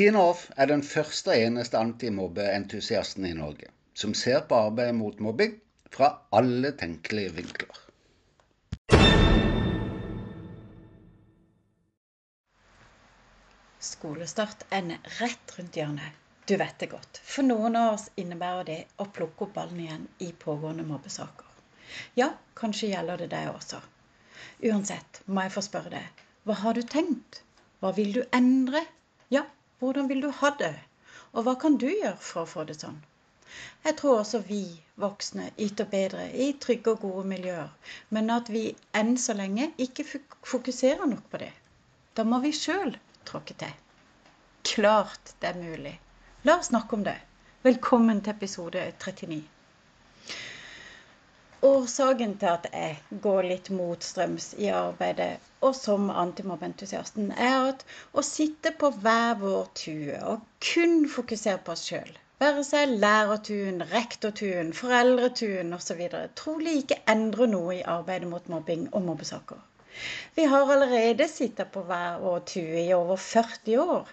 Tina Off er den første og eneste antimobbeentusiasten i Norge som ser på arbeidet mot mobbing fra alle tenkelige vinkler. Skolestart ender rett rundt hjørnet. Du vet det godt. For noen av oss innebærer det å plukke opp ballen igjen i pågående mobbesaker. Ja, kanskje gjelder det deg også. Uansett må jeg få spørre deg, hva har du tenkt? Hva vil du endre? Ja, hvordan vil du ha det? Og hva kan du gjøre for å få det sånn? Jeg tror også vi voksne yter bedre i trygge og gode miljøer, men at vi enn så lenge ikke fokuserer nok på det. Da må vi sjøl tråkke til. Klart det er mulig. La oss snakke om det. Velkommen til episode 39. Årsaken til at jeg går litt motstrøms i arbeidet og som antimobbentusiasten, er at å sitte på hver vår tue og kun fokusere på oss sjøl, være seg lærertuen, rektortuen, foreldretuen osv., trolig ikke endrer noe i arbeidet mot mobbing og mobbesaker. Vi har allerede sittet på hver vår tue i over 40 år,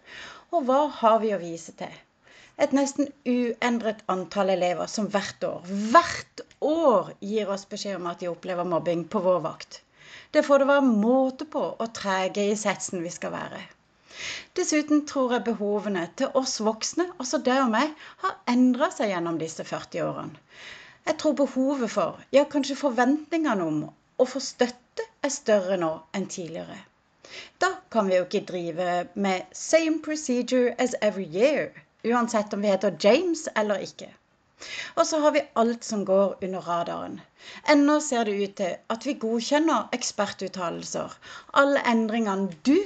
og hva har vi å vise til? Et nesten uendret antall elever som hvert år, hvert år gir oss beskjed om at de opplever mobbing på vår vakt. Det får det være måte på og trege i setsen vi skal være. Dessuten tror jeg behovene til oss voksne, også deg og meg, har endra seg gjennom disse 40 årene. Jeg tror behovet for, ja kanskje forventningene om, å få støtte er større nå enn tidligere. Da kan vi jo ikke drive med 'same procedure as every year' uansett om vi heter James eller ikke. Og så har vi alt som går under radaren. Ennå ser det ut til at vi godkjenner ekspertuttalelser. Alle endringene du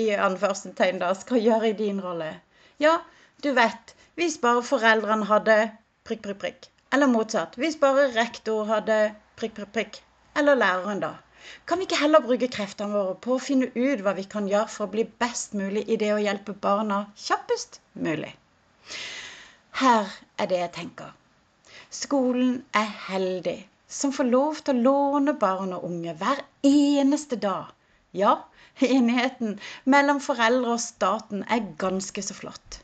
i anførselstegn da skal gjøre i din rolle. Ja, du vet, hvis bare foreldrene hadde prikk, prikk, prikk. Eller motsatt. Hvis bare rektor hadde prikk, prikk, prikk. Eller læreren, da. Kan vi ikke heller bruke kreftene våre på å finne ut hva vi kan gjøre for å bli best mulig i det å hjelpe barna kjappest mulig? Her er det jeg tenker. Skolen er heldig som får lov til å låne barn og unge hver eneste dag. Ja, enigheten mellom foreldre og staten er ganske så flott.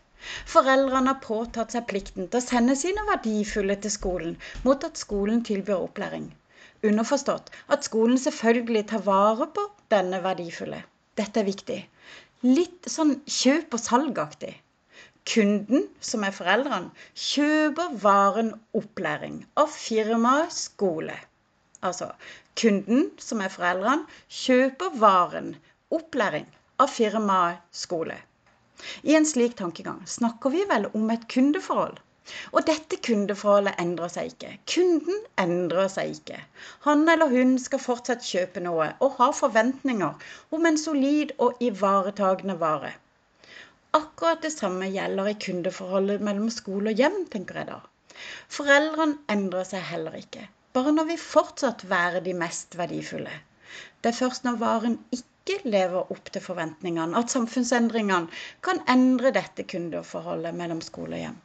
Foreldrene har påtatt seg plikten til å sende sine verdifulle til skolen mot at skolen tilbyr opplæring. Underforstått at skolen selvfølgelig tar vare på denne verdifulle. Dette er viktig. Litt sånn kjøp og salgaktig. Kunden, som er foreldrene, kjøper varen opplæring av firmaet skole. Altså kunden, som er foreldrene, kjøper varen opplæring av firmaet skole. I en slik tankegang snakker vi vel om et kundeforhold. Og dette kundeforholdet endrer seg ikke. Kunden endrer seg ikke. Han eller hun skal fortsatt kjøpe noe og ha forventninger om en solid og ivaretagende vare. Akkurat det samme gjelder i kundeforholdet mellom skole og hjem, tenker jeg da. Foreldrene endrer seg heller ikke, bare når vi fortsatt være de mest verdifulle. Det er først når varen ikke lever opp til forventningene, at samfunnsendringene kan endre dette kundeforholdet mellom skole og hjem.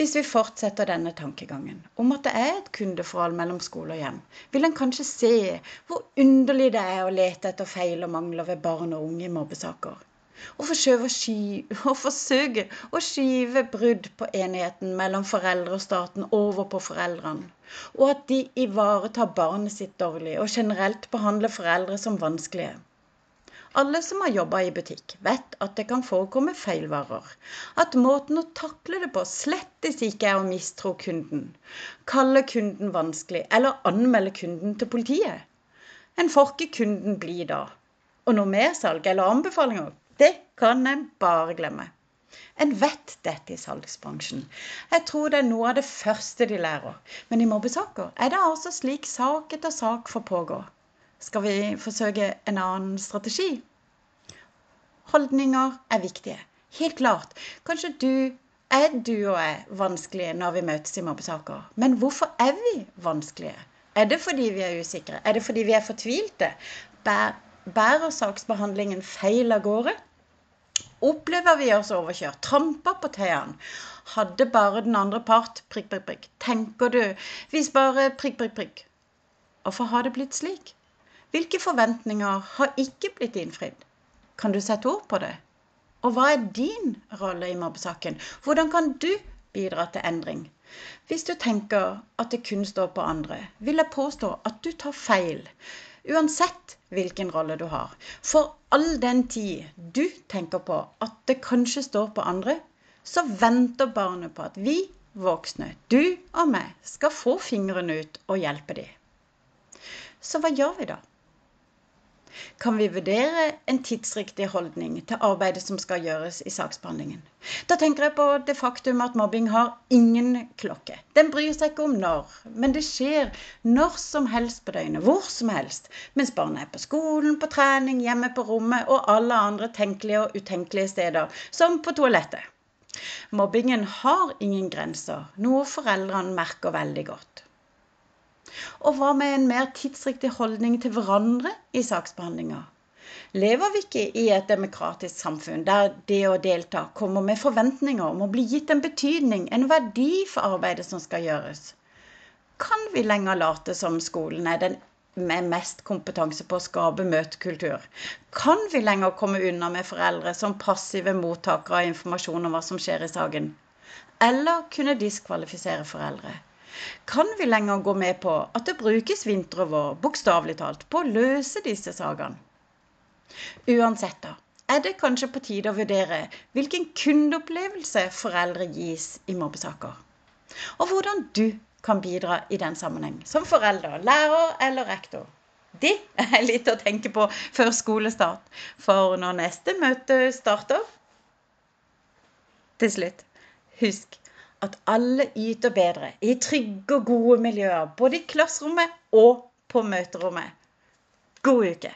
Hvis vi fortsetter denne tankegangen om at det er et kundeforhold mellom skole og hjem, vil en kanskje se hvor underlig det er å lete etter feil og mangler ved barn og unge i mobbesaker og forsøke å, skyve brudd på enigheten mellom foreldre og staten over på foreldrene, og at de ivaretar barnet sitt dårlig og generelt behandler foreldre som vanskelige. Alle som har jobba i butikk, vet at det kan forekomme feilvarer. At måten å takle det på slettes ikke er å mistro kunden, kalle kunden vanskelig eller anmelde kunden til politiet. En får ikke kunden bli da. Og noe mersalg eller anbefalinger det kan en bare glemme. En vet dette i salgsbransjen. Jeg tror det er noe av det første de lærer. Men i mobbesaker er det altså slik sak etter sak får pågå. Skal vi forsøke en annen strategi? Holdninger er viktige. Helt klart. Kanskje du er du og jeg vanskelige når vi møtes i mobbesaker. Men hvorfor er vi vanskelige? Er det fordi vi er usikre? Er det fordi vi er fortvilte? Bærer saksbehandlingen feil av gårde? Opplever vi oss overkjørt? Trampa på tærne? Hadde bare den andre part prikk, prikk, prikk. Tenker du hvis bare prikk, prikk, prikk? Hvorfor har det blitt slik? Hvilke forventninger har ikke blitt innfridd? Kan du sette ord på det? Og hva er din rolle i mobbesaken? Hvordan kan du bidra til endring? Hvis du tenker at det kun står på andre, vil jeg påstå at du tar feil. Uansett hvilken rolle du har. For all den tid du tenker på at det kanskje står på andre, så venter barnet på at vi voksne, du og meg, skal få fingrene ut og hjelpe dem. Så hva gjør vi da? Kan vi vurdere en tidsriktig holdning til arbeidet som skal gjøres i saksbehandlingen? Da tenker jeg på det faktum at mobbing har ingen klokke. Den bryr seg ikke om når, men det skjer når som helst på døgnet, hvor som helst. Mens barnet er på skolen, på trening, hjemme på rommet og alle andre tenkelige og utenkelige steder, som på toalettet. Mobbingen har ingen grenser, noe foreldrene merker veldig godt. Og hva med en mer tidsriktig holdning til hverandre i saksbehandlinga? Lever vi ikke i et demokratisk samfunn der det å delta kommer med forventninger om å bli gitt en betydning, en verdi for arbeidet som skal gjøres? Kan vi lenger late som skolen er den med mest kompetanse på å skape møtekultur? Kan vi lenger komme unna med foreldre som passive mottakere av informasjon om hva som skjer i saken? Eller kunne diskvalifisere foreldre? Kan vi lenger gå med på at det brukes vinter og vår, bokstavelig talt, på å løse disse sakene? Uansett, da, er det kanskje på tide å vurdere hvilken kundeopplevelse foreldre gis i mobbesaker. Og hvordan du kan bidra i den sammenheng, som forelder, lærer eller rektor. Det er litt å tenke på før skolestart. For når neste møte starter Til slutt, husk at alle yter bedre i trygge og gode miljøer, både i klasserommet og på møterommet. God uke!